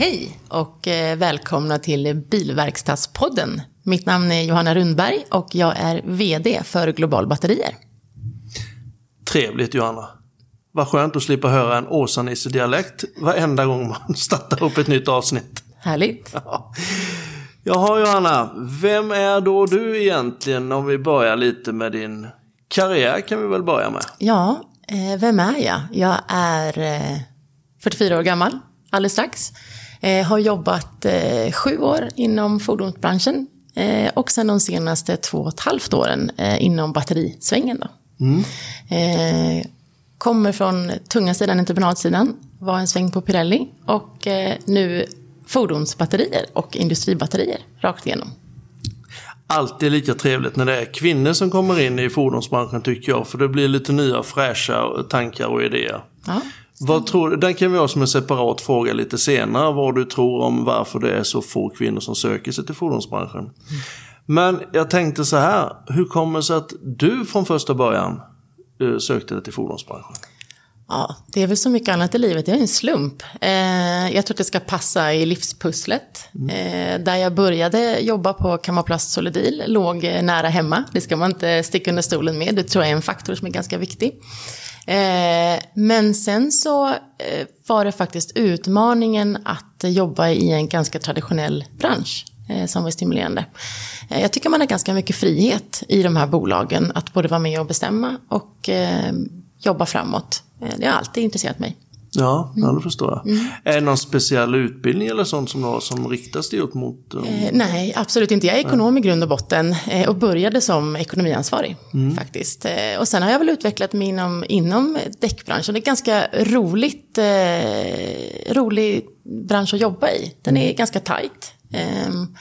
Hej och eh, välkomna till Bilverkstadspodden. Mitt namn är Johanna Rundberg och jag är VD för Global Batterier. Trevligt Johanna. Vad skönt att slippa höra en Åsa-Nisse-dialekt varenda gång man startar upp ett nytt avsnitt. Härligt. Ja. Jaha Johanna, vem är då du egentligen om vi börjar lite med din karriär kan vi väl börja med? Ja, eh, vem är jag? Jag är eh, 44 år gammal, alldeles strax. Eh, har jobbat eh, sju år inom fordonsbranschen eh, och sen de senaste två och ett halvt åren eh, inom batterisvängen. Då. Mm. Eh, kommer från tunga sidan, entreprenadsidan, var en sväng på Pirelli och eh, nu fordonsbatterier och industribatterier rakt igenom. Alltid lika trevligt när det är kvinnor som kommer in i fordonsbranschen tycker jag, för det blir lite nya fräscha tankar och idéer. Ja. Vad tror, den kan vi ha som en separat fråga lite senare, vad du tror om varför det är så få kvinnor som söker sig till fordonsbranschen. Mm. Men jag tänkte så här, hur kommer det sig att du från första början eh, sökte dig till fordonsbranschen? Ja, det är väl så mycket annat i livet, det är en slump. Eh, jag tror att det ska passa i livspusslet. Mm. Eh, där jag började jobba på Kammarplast Solidil låg nära hemma. Det ska man inte sticka under stolen med, det tror jag är en faktor som är ganska viktig. Eh, men sen så eh, var det faktiskt utmaningen att jobba i en ganska traditionell bransch eh, som var stimulerande. Eh, jag tycker man har ganska mycket frihet i de här bolagen att både vara med och bestämma och eh, jobba framåt. Eh, det har alltid intresserat mig. Ja, mm. ja det förstår jag. Mm. Är det någon speciell utbildning eller sånt som, har, som riktas upp mot? Um... Eh, nej, absolut inte. Jag är ekonom i grund och botten eh, och började som ekonomiansvarig mm. faktiskt. Eh, och sen har jag väl utvecklat mig inom, inom däckbranschen. Det är ganska roligt, eh, rolig bransch att jobba i. Den är mm. ganska tajt. Ehm,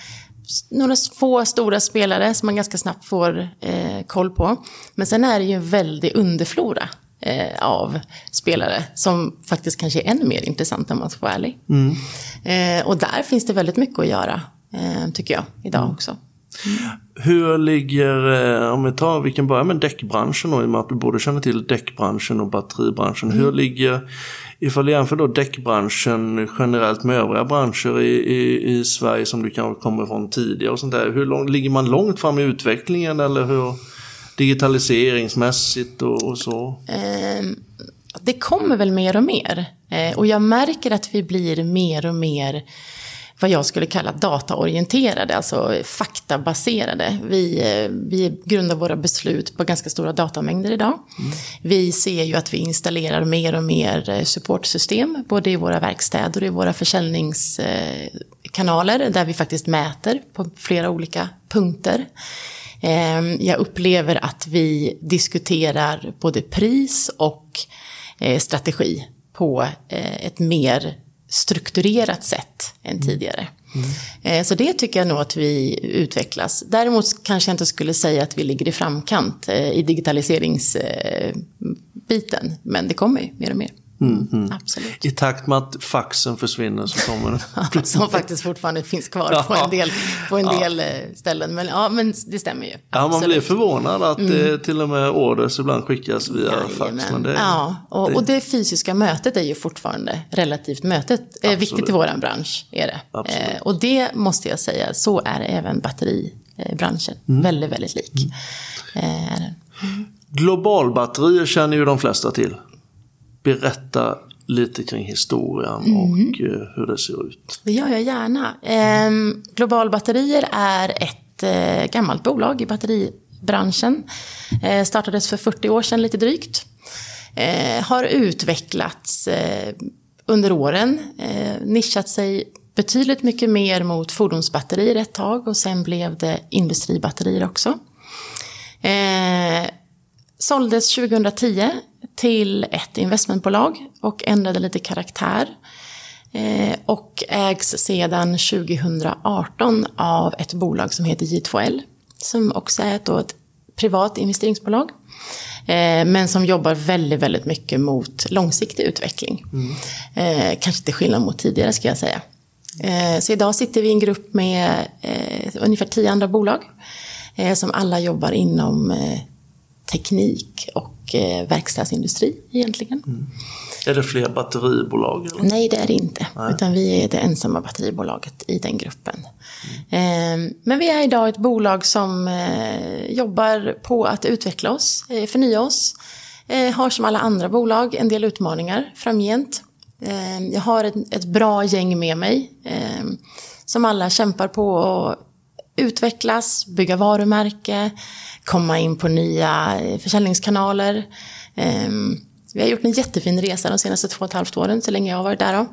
några få stora spelare som man ganska snabbt får eh, koll på. Men sen är det ju en väldig underflora eh, av spelare som faktiskt kanske är ännu mer intressant om man ska vara ärlig. Mm. Eh, och där finns det väldigt mycket att göra, eh, tycker jag, idag mm. också. Mm. Hur ligger, eh, om vi tar, vi kan börja med däckbranschen och i och med att du både känner till däckbranschen och batteribranschen. Hur mm. ligger ifall du jämför då däckbranschen generellt med övriga branscher i, i, i Sverige som du kanske kommer från tidigare och sånt där. Hur lång, ligger man långt fram i utvecklingen eller hur digitaliseringsmässigt och, och så? Eh, det kommer väl mer och mer. Eh, och jag märker att vi blir mer och mer vad jag skulle kalla dataorienterade, alltså faktabaserade. Vi, eh, vi grundar våra beslut på ganska stora datamängder idag. Mm. Vi ser ju att vi installerar mer och mer eh, supportsystem, både i våra verkstäder och i våra försäljningskanaler, där vi faktiskt mäter på flera olika punkter. Ehm, jag upplever att vi diskuterar både pris och eh, strategi på ett mer strukturerat sätt än mm. tidigare. Mm. Så det tycker jag nog att vi utvecklas. Däremot kanske jag inte skulle säga att vi ligger i framkant eh, i digitaliseringsbiten. Men det kommer ju mer och mer. Mm, mm. Absolut. I takt med att faxen försvinner så kommer det. Som faktiskt fortfarande finns kvar ja. på en del, på en ja. del eh, ställen. Men, ja, men det stämmer ju. Ja, man blir förvånad att mm. till och med orders ibland skickas via ja, fax. Men det, ja, och det... och det fysiska mötet är ju fortfarande relativt mötet. Eh, viktigt i vår bransch är det. Eh, och det måste jag säga, så är även batteribranschen. Mm. Väldigt, väldigt lik. Mm. Eh, Globalbatterier känner ju de flesta till berätta lite kring historien mm. och eh, hur det ser ut. Det gör jag gärna. Eh, Globalbatterier är ett eh, gammalt bolag i batteribranschen. Eh, startades för 40 år sedan lite drygt. Eh, har utvecklats under åren, nischat sig betydligt mycket mer mot fordonsbatterier ett tag och sen blev det industribatterier också. Eh, såldes 2010 till ett investmentbolag och ändrade lite karaktär. Eh, och ägs sedan 2018 av ett bolag som heter J2L. Som också är ett, ett privat investeringsbolag. Eh, men som jobbar väldigt, väldigt mycket mot långsiktig utveckling. Mm. Eh, kanske till skillnad mot tidigare ska jag säga. Så idag sitter vi i en grupp med ungefär tio andra bolag. Som alla jobbar inom teknik och verkstadsindustri egentligen. Mm. Är det fler batteribolag? Eller? Nej, det är det inte. Nej. Utan vi är det ensamma batteribolaget i den gruppen. Mm. Men vi är idag ett bolag som eh, jobbar på att utveckla oss, eh, förnya oss. Har som alla andra bolag en del utmaningar framgent. Jag har ett, bra gäng med mig som alla kämpar på att utvecklas, bygga varumärke, komma in på nya försäljningskanaler. Vi har gjort en jättefin resa de senaste två och ett halvt åren, så länge jag har varit där. Då.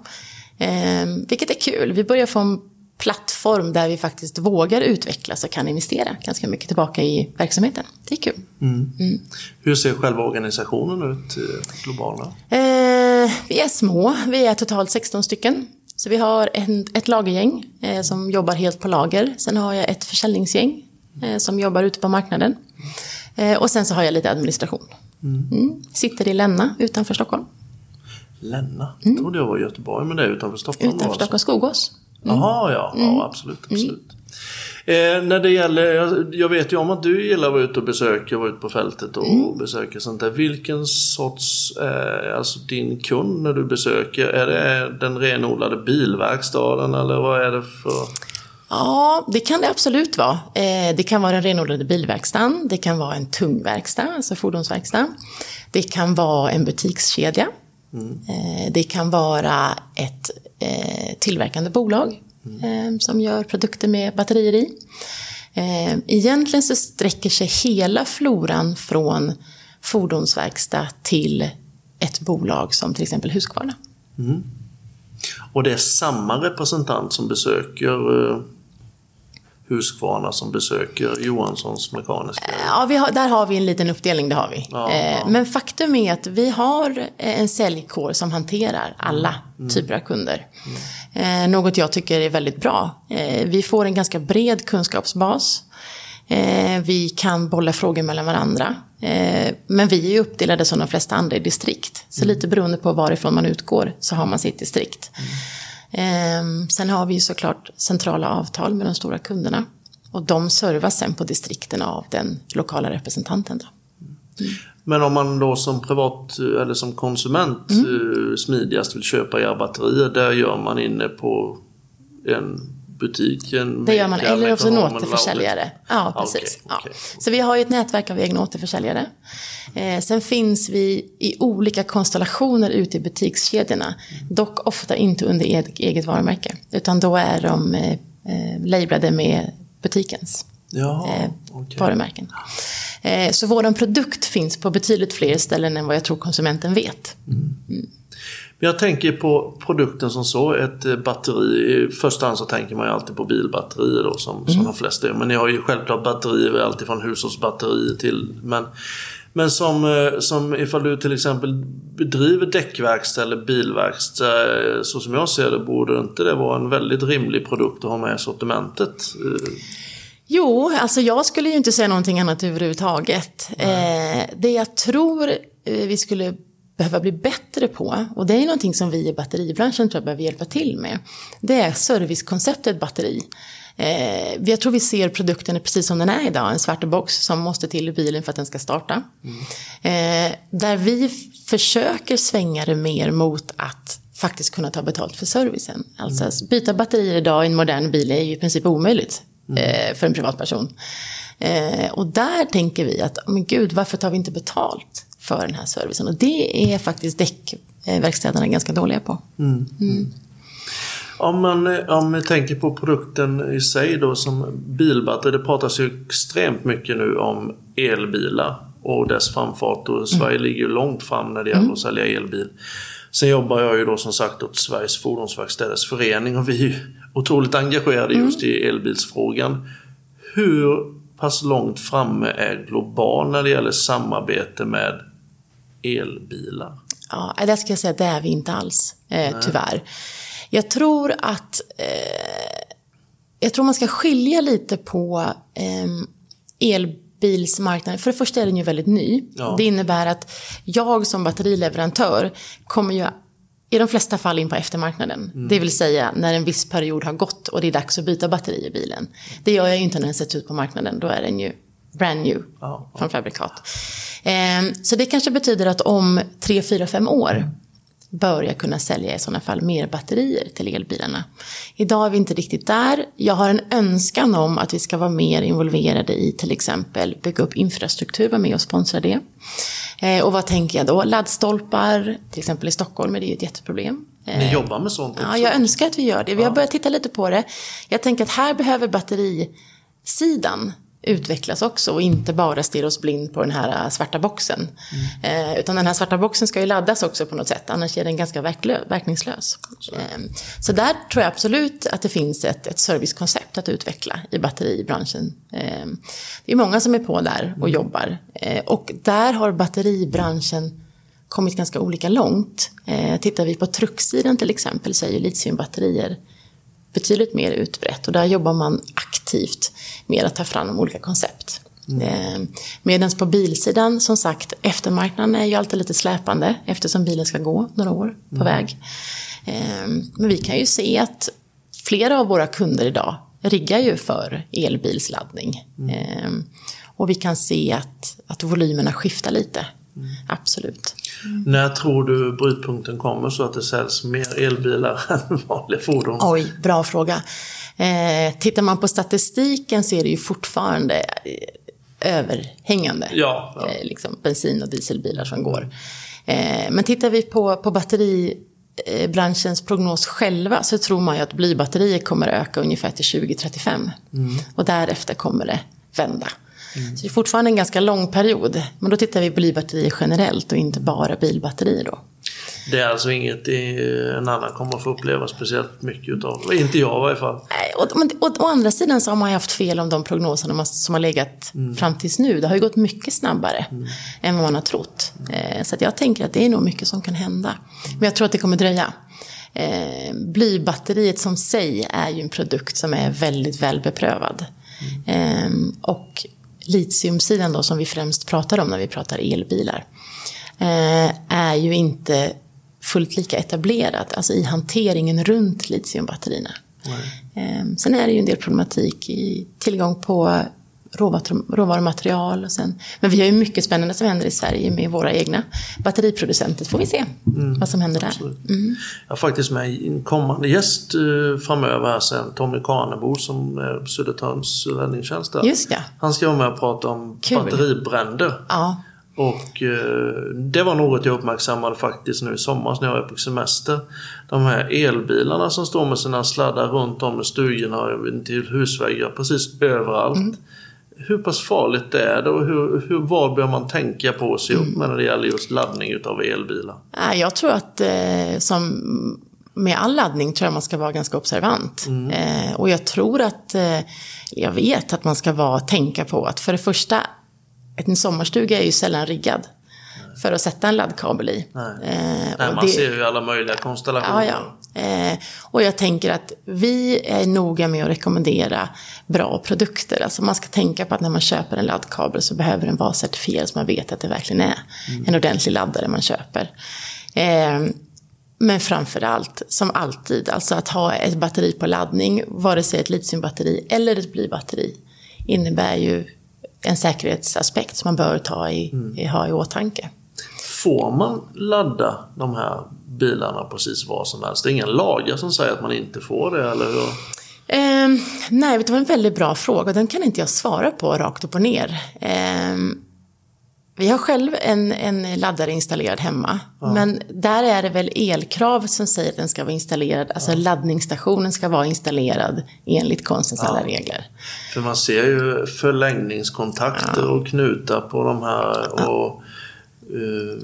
Eh, vilket är kul. Vi börjar få en plattform där vi faktiskt vågar utvecklas och kan investera ganska mycket tillbaka i verksamheten. Det är kul. Mm. Mm. Hur ser själva organisationen ut eh, globala? Eh, vi är små. Vi är totalt 16 stycken. Så vi har en, ett lagergäng eh, som jobbar helt på lager. Sen har jag ett försäljningsgäng eh, som jobbar ute på marknaden. Eh, och sen så har jag lite administration. Mm. Mm. Sitter i Länna utanför Stockholm. Länna? Mm. trodde jag var i Göteborg, men det är utanför Stockholm? Utanför alltså. Stockholm, Skogås. Mm. Jaha, ja. ja mm. absolut. absolut. Eh, när det gäller, jag vet ju om att du gillar att vara ute och besöka, vara ute på fältet och mm. besöka sånt där. Vilken sorts, eh, alltså din kund när du besöker, är det den renodlade bilverkstaden eller vad är det för? Ja, det kan det absolut vara. Eh, det kan vara den renodlade bilverkstaden, det kan vara en tung verkstad, alltså fordonsverkstad. Det kan vara en butikskedja. Mm. Det kan vara ett eh, tillverkande bolag mm. som gör produkter med batterier i. Egentligen så sträcker sig hela floran från fordonsverkstad till ett bolag som till exempel Husqvarna. Mm. Och det är samma representant som besöker Husqvarna som besöker Johanssons mekaniska? Ja, har, där har vi en liten uppdelning, det har vi. Ja, eh, ja. Men faktum är att vi har en säljkår som hanterar alla mm. typer av kunder. Eh, något jag tycker är väldigt bra. Eh, vi får en ganska bred kunskapsbas. Eh, vi kan bolla frågor mellan varandra. Eh, men vi är uppdelade som de flesta andra i distrikt. Så mm. lite beroende på varifrån man utgår så har man sitt distrikt. Mm. Ehm, sen har vi ju såklart centrala avtal med de stora kunderna. Och de servas sen på distrikten av den lokala representanten. Då. Mm. Men om man då som privat eller som konsument mm. Eh, smidigast vill köpa era batterier, där gör man inne på en butik? En det gör man, eller också en återförsäljare. Ja, precis. Okay, okay. Ja. Så vi har ju ett nätverk av egna återförsäljare. Eh, sen finns vi i olika konstellationer ute i butikskedjorna. Dock ofta inte under eget varumärke. Utan då är de eh, eh labelade med butikens Jaha, eh, okay. varumärken. Eh, så vår produkt finns på betydligt fler ställen än vad jag tror konsumenten vet. Mm. Mm. Jag tänker på produkten som så, ett eh, batteri. I första hand så tänker man ju alltid på bilbatterier då som, mm. som de flesta gör. Men ni har ju självklart batterier, alltifrån hushållsbatterier till... Men, men som, eh, som ifall du till exempel bedriver däckverkstad eller bilverkstad, så som jag ser det, borde inte det vara en väldigt rimlig produkt att ha med i sortimentet? Jo, alltså jag skulle ju inte säga någonting annat överhuvudtaget. Eh, det jag tror vi skulle behöva bli bättre på, och det är någonting som vi i batteribranschen tror jag behöver hjälpa till med, det är servicekonceptet batteri. Eh, jag tror vi ser produkten precis som den är idag, en svart box som måste till i bilen för att den ska starta. Mm. Eh, där vi försöker svänga det mer mot att faktiskt kunna ta betalt för servicen. Alltså mm. byta batterier idag i en modern bil är ju i princip omöjligt mm. eh, för en privatperson. Eh, och där tänker vi att, men gud, varför tar vi inte betalt? för den här servicen. Och det är faktiskt däckverkstäderna ganska dåliga på. Mm. Mm. Om man, om man tänker på produkten i sig då som bilbatteri. Det pratas ju extremt mycket nu om elbilar och dess framfart. Och Sverige mm. ligger ju långt fram när det gäller mm. att sälja elbil. Sen jobbar jag ju då som sagt åt Sveriges Fordonsverkstäders Förening och vi otroligt engagerade mm. just i elbilsfrågan. Hur pass långt framme är Global när det gäller samarbete med elbilar? Ja, det ska jag säga, det är vi inte alls, eh, tyvärr. Jag tror att eh, jag tror man ska skilja lite på eh, elbilsmarknaden. För det första är den ju väldigt ny. Ja. Det innebär att jag som batterileverantör kommer ju i de flesta fall in på eftermarknaden. Mm. Det vill säga när en viss period har gått och det är dags att byta batteri i bilen. Det gör jag ju inte när den sätts ut på marknaden. Då är den ju brand new ja, ja. från fabrikat. Eh, så det kanske betyder att om tre, fyra, fem år bör jag kunna sälja i sådana fall mer batterier till elbilarna. Idag är vi inte riktigt där. Jag har en önskan om att vi ska vara mer involverade i till exempel bygga upp infrastruktur, vara med och sponsra det. Eh, och vad tänker jag då? Laddstolpar, till exempel i Stockholm är det ju ett jätteproblem. Ni eh, jobbar med sånt också? Ja, jag önskar att vi gör det. Vi har börjat titta lite på det. Jag tänker att här behöver batterisidan utvecklas också och inte bara stirra oss blind på den här äh, svarta boxen. Mm. Eh, utan den här svarta boxen ska ju laddas också på något sätt, annars är den ganska verkningslös. Eh, så där tror jag absolut att det finns ett, ett servicekoncept att utveckla i batteribranschen. Eh, det är många som är på där och mm. jobbar. Eh, och där har batteribranschen kommit ganska olika långt. Eh, tittar vi på trucksidan till exempel så är ju litiumbatterier betydligt mer utbrett och där jobbar man aktivt med att ta fram olika koncept. Mm. Eh, Medan på bilsidan, som sagt, eftermarknaden är ju alltid lite släpande eftersom bilen ska gå några år på mm. väg. Eh, men vi kan ju se att flera av våra kunder idag riggar ju för elbilsladdning. Mm. Eh, och vi kan se att, att volymerna skiftar lite. Mm. Absolut. Mm. När tror du brytpunkten kommer så att det säljs mer elbilar än vanliga fordon? Oj, bra fråga. Eh, tittar man på statistiken så är det ju fortfarande eh, överhängande ja, ja. Eh, liksom bensin och dieselbilar som går. Eh, men tittar vi på, på batteribranschens prognos själva så tror man ju att blybatterier kommer öka ungefär till 2035. Mm. Och därefter kommer det vända. Mm. Så det är fortfarande en ganska lång period. Men då tittar vi på blybatterier generellt och inte bara bilbatterier då. Det är alltså inget en annan kommer att få uppleva speciellt mycket utav. Inte jag i varje fall. Nej, och, men, och, å andra sidan så har man ju haft fel om de prognoserna som har legat mm. fram tills nu. Det har ju gått mycket snabbare mm. än vad man har trott. Mm. Så jag tänker att det är nog mycket som kan hända. Men jag tror att det kommer dröja. Eh, blybatteriet som sig är ju en produkt som är väldigt väl beprövad. Eh, och litiumsidan då som vi främst pratar om när vi pratar elbilar eh, är ju inte fullt lika etablerad, alltså i hanteringen runt litiumbatterierna. Mm. Sen är det ju en del problematik i tillgång på råvarumaterial. Och sen, men vi har ju mycket spännande som händer i Sverige med våra egna batteriproducenter. får vi se mm, vad som händer där. Mm. Jag har faktiskt med en kommande gäst eh, framöver här sen, Tommy Karnebo som är Södertörns räddningstjänst. Just ja. Han ska vara med och prata om Kul. batteribränder. Ja. Och eh, det var något jag uppmärksammade faktiskt nu i somras när jag var på semester. De här elbilarna som står med sina sladdar runt om i stugorna till husväggar precis överallt. Mm. Hur pass farligt det är det och hur, hur, vad bör man tänka på och se upp med när det gäller just laddning utav elbilar? Jag tror att eh, som med all laddning tror jag man ska vara ganska observant. Mm. Eh, och jag tror att, eh, jag vet att man ska vara, tänka på att för det första en sommarstuga är ju sällan riggad för att sätta en laddkabel i. Nej. Eh, Nej, man det, ser ju alla möjliga konstellationer. Ja, ja. Eh, och jag tänker att vi är noga med att rekommendera bra produkter. Alltså man ska tänka på att när man köper en laddkabel så behöver den vara certifierad så man vet att det verkligen är mm. en ordentlig laddare man köper. Eh, men framför allt, som alltid, alltså att ha ett batteri på laddning, vare sig ett litiumbatteri eller ett blybatteri, innebär ju en säkerhetsaspekt som man bör ta i, mm. ha i åtanke. Får man ladda de här bilarna precis var som helst? Det är inga lagar som säger att man inte får det, eller hur? Eh, nej, det var en väldigt bra fråga. Den kan inte jag svara på rakt upp och ner. Eh, vi har själv en, en laddare installerad hemma. Ja. Men där är det väl elkrav som säger att den ska vara installerad. Alltså ja. laddningsstationen ska vara installerad enligt konstens ja. alla regler. För man ser ju förlängningskontakter och knutar på de här. Och,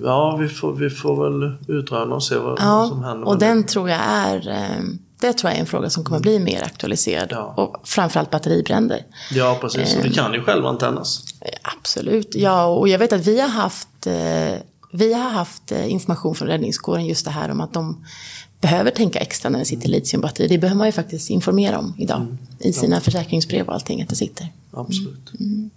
ja, vi får, vi får väl utröna och se vad, vad som händer. och den det. tror jag är um, det tror jag är en fråga som kommer bli mer aktualiserad. Ja. Och framförallt batteribränder. Ja, precis. Och det ehm. kan ju självantennas. Absolut. Ja, och jag vet att vi har haft eh, vi har haft eh, information från räddningskåren just det här om att de behöver tänka extra när det sitter litiumbatteri. Det behöver man ju faktiskt informera om idag mm. i sina ja. försäkringsbrev och allting att det sitter. Absolut. Mm.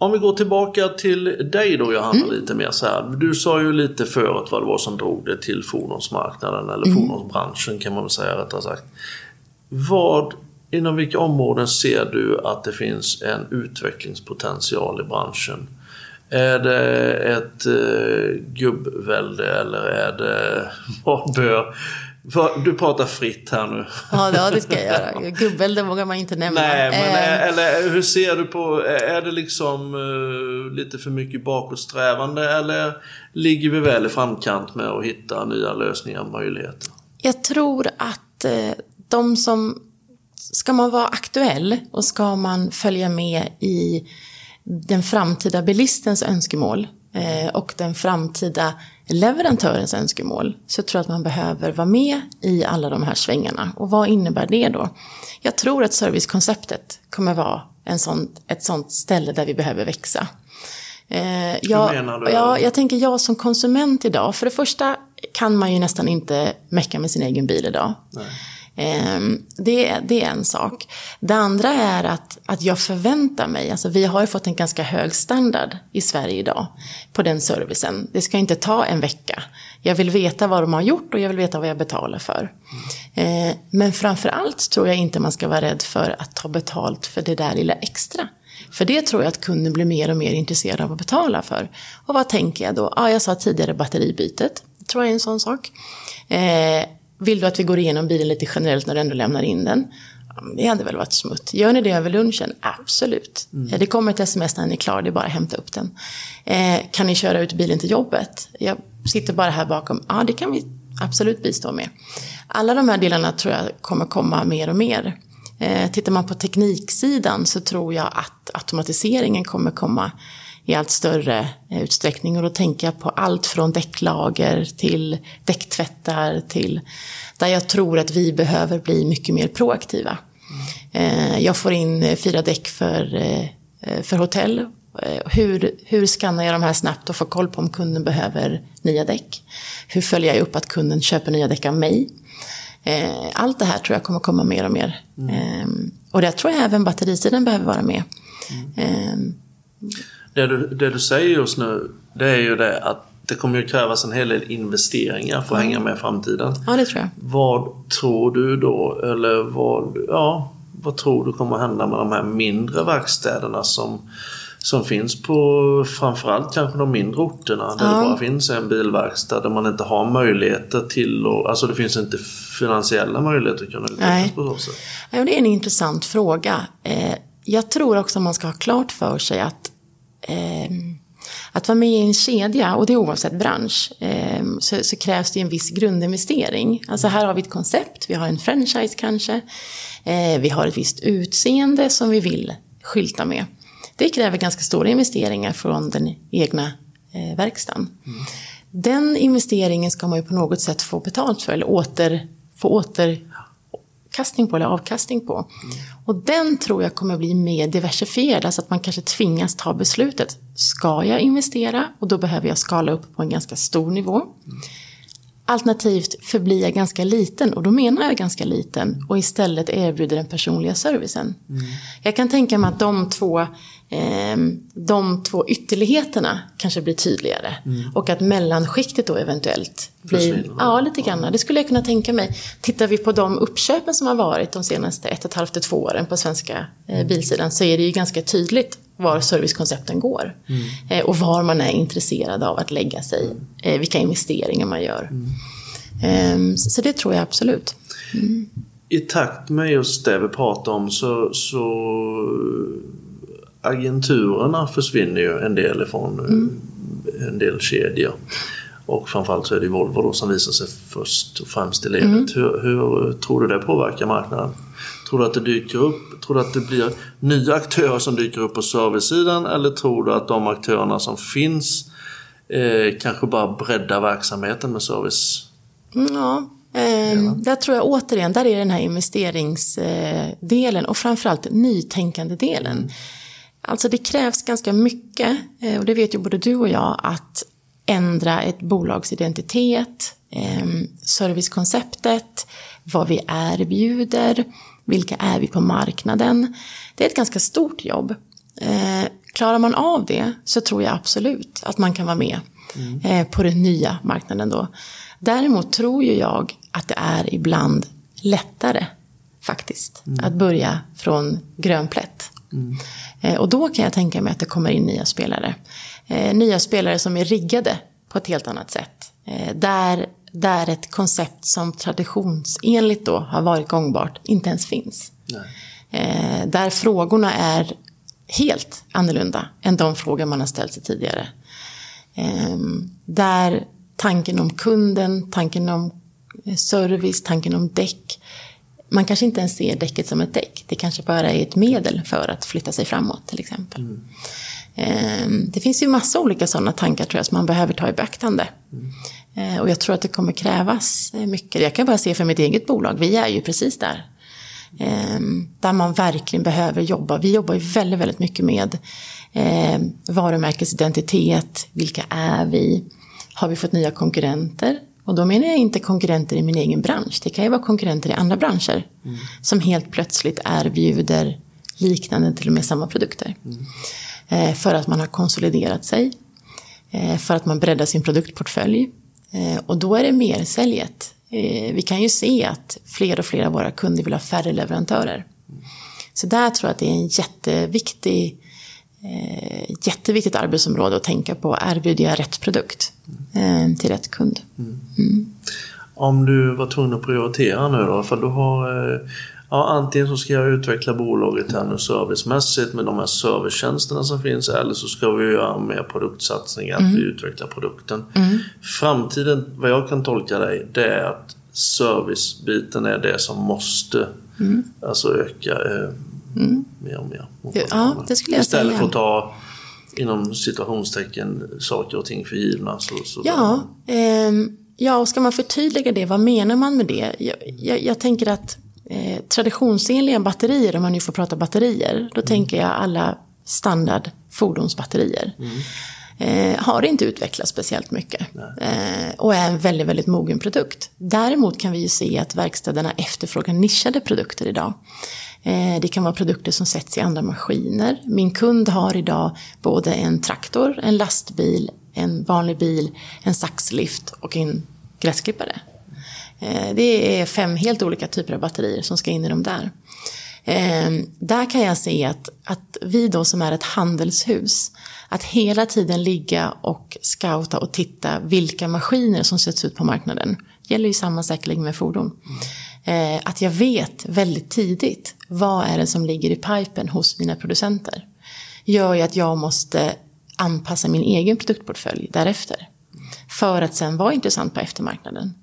Om vi går tillbaka till dig då Johanna mm. lite mer så här. Du sa ju lite förut vad det var som drog det till fordonsmarknaden eller mm. fordonsbranschen kan man väl säga rättare sagt. Vad, inom vilka områden ser du att det finns en utvecklingspotential i branschen? Är det ett eh, gubbvälde eller är det vad bör du pratar fritt här nu. Ja, det ska jag göra. Gubbvälde vågar man inte nämna. Nej, men eh. eller hur ser du på, är det liksom uh, lite för mycket bakåtsträvande eller ligger vi väl i framkant med att hitta nya lösningar och möjligheter? Jag tror att uh, de som, ska man vara aktuell och ska man följa med i den framtida bilistens önskemål eh, och den framtida leverantörens önskemål så tror jag att man behöver vara med i alla de här svängarna. Och vad innebär det då? Jag tror att servicekonceptet kommer vara en sån, ett sånt ställe där vi behöver växa. Eh, jag, Hur menar du? Ja, jag tänker jag som konsument idag, för det första kan man ju nästan inte mecka med sin egen bil idag. Nej. Ehm, det, det är en sak. Det andra är att, att jag förväntar mig, alltså vi har ju fått en ganska hög standard i Sverige idag på den servicen. Det ska inte ta en vecka. Jag vill veta vad de har gjort och jag vill veta vad jag betalar för. Ehm, men framför allt tror jag inte man ska vara rädd för att ta betalt för det där lilla extra. För det tror jag att kunden blir mer och mer intresserad av att betala för. Och vad tänker jag då? Ja, jag sa tidigare batteribytet. Det tror jag är en sån sak. Eh, vill du att vi går igenom bilen lite generellt när du ändå lämnar in den? Det hade väl varit smutt. Gör ni det över lunchen? Absolut. Mm. Det kommer ett sms när ni är klara, det är bara att hämta upp den. Eh, kan ni köra ut bilen till jobbet? Jag sitter bara här bakom. Ja, det kan vi absolut bistå med. Alla de här delarna tror jag kommer komma mer och mer. Eh, tittar man på tekniksidan så tror jag att automatiseringen kommer komma i allt större eh, utsträckning. Och då tänker jag på allt från däcklager till däcktvättar till där jag tror att vi behöver bli mycket mer proaktiva. Mm. Jag får in fyra däck för, eh, för hotell. Hur, hur skannar jag de här snabbt och får koll på om kunden behöver nya däck? Hur följer jag upp att kunden köper nya däck av mig? Allt det här tror jag kommer komma mer och mer. Mm. Och det tror jag även batterisidan behöver vara med. Mm. Det du, det du säger just nu, det är ju det att det kommer ju krävas en hel del investeringar för att hänga med i framtiden. Ja, det tror jag. Vad tror du då, eller vad, ja, vad tror du kommer hända med de här mindre verkstäderna som, som finns på framförallt kanske de mindre orterna där ja. det bara finns en bilverkstad där man inte har möjligheter till och, alltså det finns inte finansiella möjligheter att kunna utvecklas på så sätt. Ja, det är en intressant fråga. Eh, jag tror också att man ska ha klart för sig att eh, att vara med i en kedja, och det är oavsett bransch, eh, så, så, krävs det en viss grundinvestering. Alltså här har vi ett koncept, vi har en franchise kanske, eh, vi har ett visst utseende som vi vill skylta med. Det kräver ganska stora investeringar från den egna eh, verkstaden. Mm. Den investeringen ska man ju på något sätt få betalt för, eller åter, få åter avkastning på eller avkastning på. Mm. Och den tror jag kommer bli mer diversifierad, alltså att man kanske tvingas ta beslutet. Ska jag investera? Och då behöver jag skala upp på en ganska stor nivå. Mm. Alternativt förblir jag ganska liten, och då menar jag ganska liten, och istället erbjuder den personliga servicen. Mm. Jag kan tänka mig att de två eh, de två ytterligheterna kanske blir tydligare. Mm. Och att mellanskiktet då eventuellt blir, ja lite grann. Det skulle jag kunna tänka mig. Tittar vi på de uppköpen som har varit de senaste ett och ett halvt till två åren på svenska eh, mm. bilsidan så är det ju ganska tydligt var servicekoncepten går. Mm. Eh, och var man är intresserad av att lägga sig. Eh, vilka investeringar man gör. Mm. Ehm, så det tror jag absolut. Mm. I takt med just det vi pratar om så, så agenturerna försvinner ju en del ifrån mm. en del kedjor. Och framförallt så är det Volvo då som visar sig först och främst i ledet. Mm. Hur, hur, tror du det påverkar marknaden? Tror du att det dyker upp? Tror du att det blir nya aktörer som dyker upp på servicesidan? Eller tror du att de aktörerna som finns eh, kanske bara breddar verksamheten med service? Mm, ja, Eh, där tror jag återigen, där är den här investeringsdelen och framförallt nytänkande-delen. Mm. Alltså det krävs ganska mycket, eh, och det vet ju både du och jag, att ändra ett bolags identitet, eh, servicekonceptet, vad vi erbjuder, vilka är vi på marknaden. Det är ett ganska stort jobb. Eh, klarar man av det så tror jag absolut att man kan vara med mm. eh, på den nya marknaden då. Däremot tror ju jag att det är ibland lättare faktiskt mm. att börja från grön plätt. Mm. Eh, och då kan jag tänka mig att det kommer in nya spelare. Eh, nya spelare som är riggade på ett helt annat sätt. Eh, där, där ett koncept som traditionsenligt då har varit gångbart inte ens finns. Nej. Där frågorna är helt annorlunda än de frågor man har ställt sig tidigare. Där tanken om kunden, tanken om service, tanken om däck man kanske inte ens ser däcket som ett däck. Det kanske bara är ett medel för att flytta sig framåt till exempel. Mm. Ehm, det finns ju massa olika sådana tankar tror jag som man behöver ta i beaktande. Mm. Och jag tror att det kommer krävas mycket. Jag kan bara se för mitt eget bolag, vi är ju precis där. Ehm, där man verkligen behöver jobba. Vi jobbar ju väldigt, väldigt mycket med varumärkesidentitet. Vilka är vi? Har vi fått nya konkurrenter? Och då menar jag inte konkurrenter i min egen bransch. Det kan ju vara konkurrenter i andra branscher. Mm. Som helt plötsligt erbjuder liknande, till och med samma produkter. Mm. Eh, för att man har konsoliderat sig. Eh, för att man breddar sin produktportfölj. Eh, och då är det mer säljet. Vi kan ju se att fler och fler av våra kunder vill ha färre leverantörer. Mm. Så där tror jag att det är en jätteviktig eh, jätteviktigt arbetsområde att tänka på. Erbjuder jag rätt produkt eh, till rätt kund? Mm. Om du var tvungen att prioritera nu då, för du har eh, Ja, antingen så ska jag utveckla bolaget här nu servicemässigt med de här servicetjänsterna som finns eller så ska vi göra mer produktsatsningar, mm. att vi utvecklar produkten. Mm. Framtiden, vad jag kan tolka dig, det är att servicebiten är det som måste mm. alltså öka. Mm. Mer och mer. Ja, det skulle jag Istället säga. för att ta inom situationstecken saker och ting för givna. Så, så ja, eh, ja, och ska man förtydliga det, vad menar man med det? Jag, jag, jag tänker att eh, traditionsenliga batterier, om man nu får prata batterier, då mm. tänker jag alla standard fordonsbatterier. Mm. Eh, har inte utvecklats speciellt mycket. Eh, och är en väldigt, väldigt mogen produkt. Däremot kan vi ju se att verkstäderna efterfrågar nischade produkter idag. Eh, det kan vara produkter som sätts i andra maskiner. Min kund har idag både en traktor, en lastbil, en vanlig bil, en saxlift och en gräsklippare. Eh, det är fem helt olika typer av batterier som ska in i de där. Ehm, där kan jag se att, att vi då som är ett handelshus, att hela tiden ligga och scouta och titta vilka maskiner som sätts ut på marknaden. Det gäller ju samma säkerligen med fordon. Eh, att jag vet väldigt tidigt vad är det som ligger i pipen hos mina producenter. Gör ju att jag måste anpassa min egen produktportfölj därefter. För att sen vara intressant på eftermarknaden.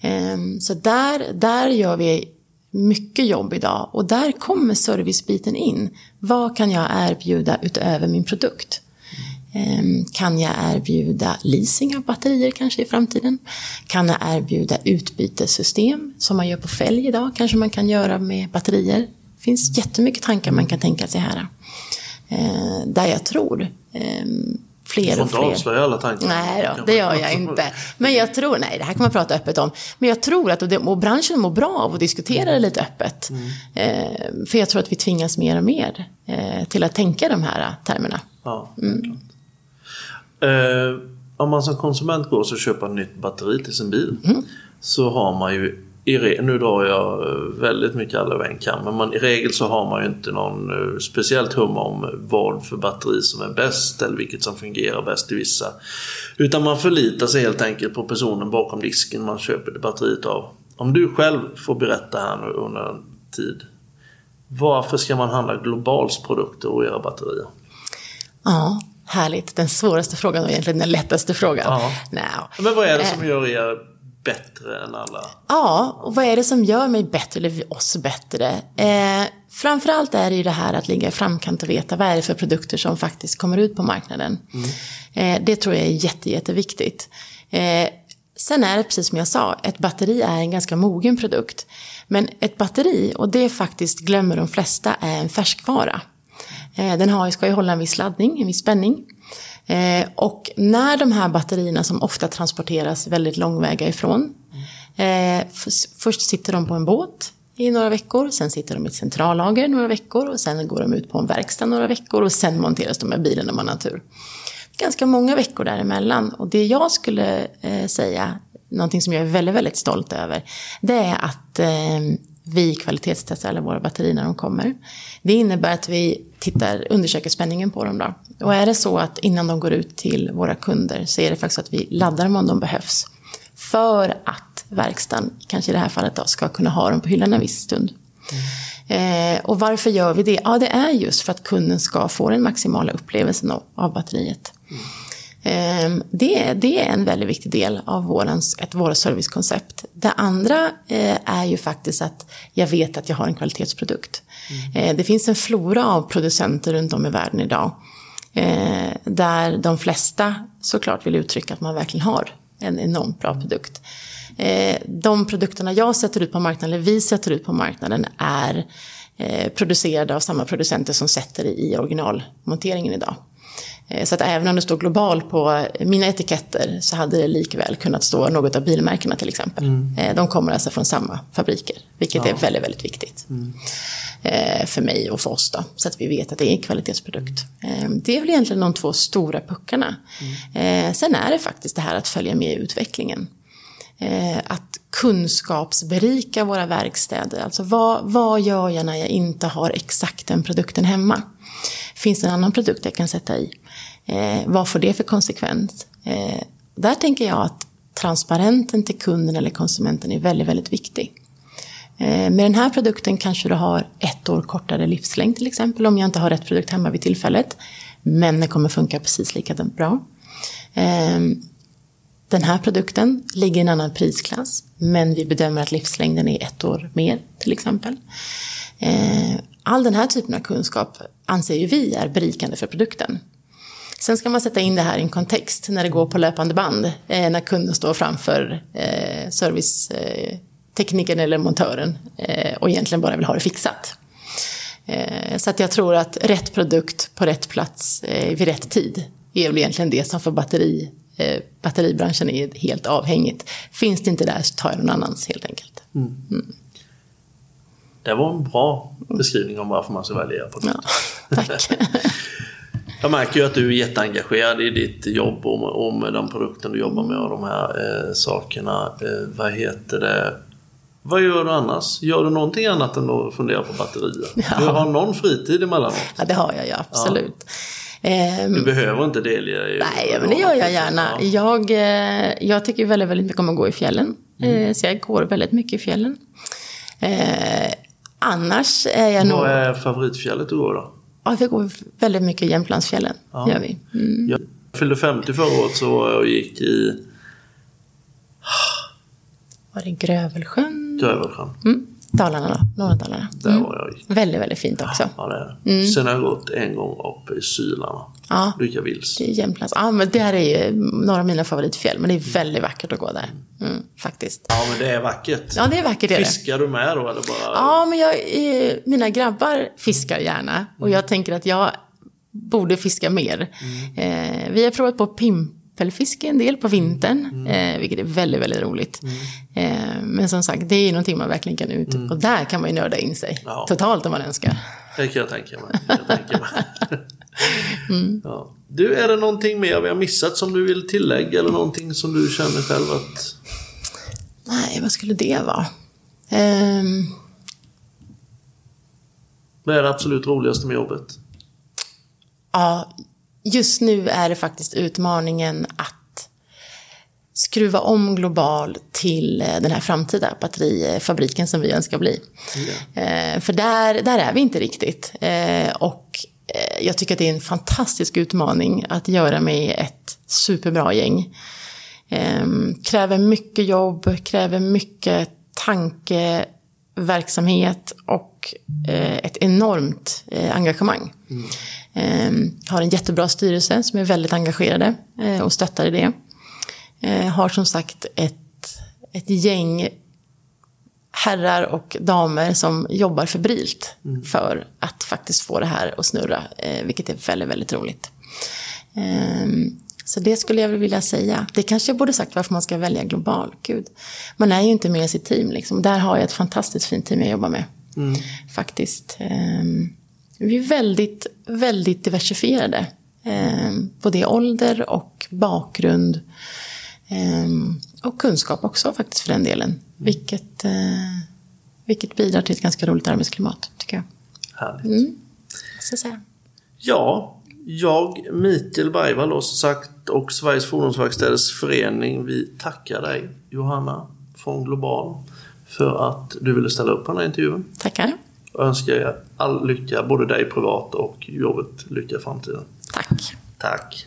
Eh, så där, där gör vi mycket jobb idag och där kommer servicebiten in. Vad kan jag erbjuda utöver min produkt? Ehm, kan jag erbjuda leasing av batterier kanske i framtiden? Kan jag erbjuda utbytessystem som man gör på fälg idag? Kanske man kan göra med batterier. Det finns jättemycket tankar man kan tänka sig här. Ehm, där jag tror ehm, fler och fler. Du får inte avslöja alla tankar. Nej då, det gör jag inte. Men jag tror, nej det här kan man prata öppet om. Men jag tror att, och, branschen mår bra av att diskutera det lite öppet. Mm. För jag tror att vi tvingas mer och mer eh, till att tänka de här termerna. Ja, mm. Eh, om man som konsument går och köper ett nytt batteri till sin bil mm. så har man ju i nu drar jag väldigt mycket alla en kam, men man, i regel så har man ju inte någon uh, speciellt hum om vad för batteri som är bäst eller vilket som fungerar bäst i vissa. Utan man förlitar sig helt enkelt på personen bakom disken man köper det batteriet av. Om du själv får berätta här nu under en tid. Varför ska man handla Globals produkter och era batterier? Ja, Härligt. Den svåraste frågan och egentligen den lättaste frågan. Ja. No. Men vad är det som eh. gör er bättre än alla? Ja, och vad är det som gör mig bättre, eller oss bättre? Eh, framförallt är det ju det här att ligga i framkant och veta vad är det för produkter som faktiskt kommer ut på marknaden. Mm. Eh, det tror jag är jätte, jätteviktigt. Eh, sen är det precis som jag sa, ett batteri är en ganska mogen produkt. Men ett batteri, och det faktiskt glömmer de flesta, är en färskvara. Eh, den har, ska ju hålla en viss laddning, en viss spänning. Eh, och när de här batterierna som ofta transporteras väldigt långväga ifrån. Eh, först sitter de på en båt i några veckor, sen sitter de i ett centrallager några veckor och sen går de ut på en verkstad några veckor och sen monteras de med bilen om man har tur. Ganska många veckor däremellan och det jag skulle säga, någonting som jag är väldigt, väldigt stolt över, det är att vi kvalitetstestar alla våra batterier när de kommer. Det innebär att vi tittar, undersöker spänningen på dem då. Och är det så att innan de går ut till våra kunder så är det faktiskt att vi laddar dem om de behövs. För att verkstaden, kanske i det här fallet då, ska kunna ha dem på hyllan en viss stund. Mm. Eh, och varför gör vi det? Ja, det är just för att kunden ska få den maximala upplevelsen av, av batteriet. Mm. Ehm, det, det, är en väldigt viktig del av vårens, ett våra servicekoncept. Det andra eh, är ju faktiskt att jag vet att jag har en kvalitetsprodukt. Mm. Det finns en flora av producenter runt om i världen idag. Eh, där de flesta såklart vill uttrycka att man verkligen har en enormt bra produkt. De produkterna jag sätter ut på marknaden, eller vi sätter ut på marknaden, är producerade av samma producenter som sätter i originalmonteringen idag. Eh, så att även om det står global på mina etiketter så hade det likväl kunnat stå något av bilmärkena till exempel. Mm. Eh, de kommer alltså från samma fabriker, vilket ja. är väldigt, väldigt viktigt. Mm. Eh, för mig och för oss då, så att vi vet att det är en kvalitetsprodukt. Det är väl egentligen de två stora puckarna. Mm. Sen är det faktiskt det här att följa med i utvecklingen. Att kunskapsberika våra verkstäder. Alltså vad, vad gör jag när jag inte har exakt den produkten hemma? Finns det en annan produkt jag kan sätta i? Eh, vad får det för konsekvens? Eh, där tänker jag att transparenten till kunden eller konsumenten är väldigt, väldigt viktig. Eh, med den här produkten kanske du har ett år kortare livslängd till exempel om jag inte har rätt produkt hemma vid tillfället. Men den kommer funka precis lika bra. Eh, den här produkten ligger i en annan prisklass men vi bedömer att livslängden är ett år mer till exempel. Eh, all den här typen av kunskap anser ju vi är berikande för produkten. Sen ska man sätta in det här i en kontext när det går på löpande band, eh, när kunden står framför eh, serviceteknikern eller montören eh, och egentligen bara vill ha det fixat. Eh, så att jag tror att rätt produkt på rätt plats eh, vid rätt tid är väl egentligen det som för batteri, eh, batteribranschen är helt avhängigt. Finns det inte där så tar jag någon annans helt enkelt. Mm. Mm. Det var en bra beskrivning om varför man ska välja produkt. Ja, tack. Jag märker ju att du är jätteengagerad i ditt jobb och och med de produkter du jobbar med och de här eh, sakerna. Eh, vad heter det? Vad gör du annars? Gör du någonting annat än att fundera på batterier? Ja. Du har någon fritid emellanåt? Ja, det har jag ju absolut. Ja. Du ehm, behöver inte delge dig? Nej, men det gör jag gärna. Jag, eh, jag tycker väldigt, väldigt mycket om att gå i fjällen. Mm. Eh, så jag går väldigt mycket i fjällen. Eh, annars är jag nog... Vad är favoritfjället du går då? Ja, vi går väldigt mycket i Jämtlandsfjällen. Ja. Gör vi. Mm. Jag fyllde 50 förra året så var jag och gick i... Var det Grövelsjön? Grövelsjön. Mm. Dalarna då, norra Dalarna. Där mm. var jag. Gick. Väldigt, väldigt fint också. Ja, det är det. Mm. Sen har jag gått en gång uppe i Sylarna. Ja. Lycka Vils. Det är Jämtlands. Ja, men det här är ju några av mina favoritfjäll. Men det är väldigt vackert att gå där. Mm, faktiskt. Ja, men det är vackert. Ja, det är vackert. Fiskar du med då eller bara? Ja, men jag, mina grabbar fiskar gärna. Och jag tänker att jag borde fiska mer. Mm. Eh, vi har provat på pimpelfiske en del på vintern, mm. eh, vilket är väldigt, väldigt roligt. Mm. Eh, men som sagt, det är ju någonting man verkligen kan ut. Mm. Och där kan man ju nörda in sig ja. totalt om man önskar. Det kan jag tänka mig. Jag mig. mm. ja. Du, är det någonting mer vi har missat som du vill tillägga eller någonting som du känner själv att... Nej, vad skulle det vara? Um... Vad är det absolut roligaste med jobbet? Ja, just nu är det faktiskt utmaningen att skruva om global till eh, den här framtida batterifabriken som vi önskar bli. Yeah. För där, där är vi inte riktigt. Eh, och eh, jag tycker att det är en fantastisk utmaning att göra med ett superbra gäng. Kräver mycket jobb, kräver mycket tankeverksamhet och ett enormt engagemang. Mm. Ehm, har en jättebra styrelse som är väldigt engagerade eh, och stöttar i det. Eh, har som sagt ett, ett gäng herrar och damer som jobbar febrilt mm. för att faktiskt få det här att snurra, eh, vilket är väldigt, väldigt roligt. Ehm, så det skulle jag vilja säga. Det kanske jag borde sagt varför man ska välja global. Gud. Man är ju inte med i sitt team. Liksom. Där har jag ett fantastiskt fint team jag jobbar med. Mm. Faktiskt. Ehm, vi är väldigt, väldigt diversifierade. Ehm, både i ålder och bakgrund. Och kunskap också faktiskt för den delen. Vilket, eh, vilket bidrar till ett ganska roligt arbetsklimat, tycker jag. Härligt. Mm, så säga. Ja, jag, Mikael Bergvall som sagt och Sveriges Fordonsverkstäders Förening, vi tackar dig Johanna från Global för att du ville ställa upp på den här intervjun. Tackar. Och önskar er all lycka, både dig privat och jobbet, lycka i framtiden. Tack. Tack.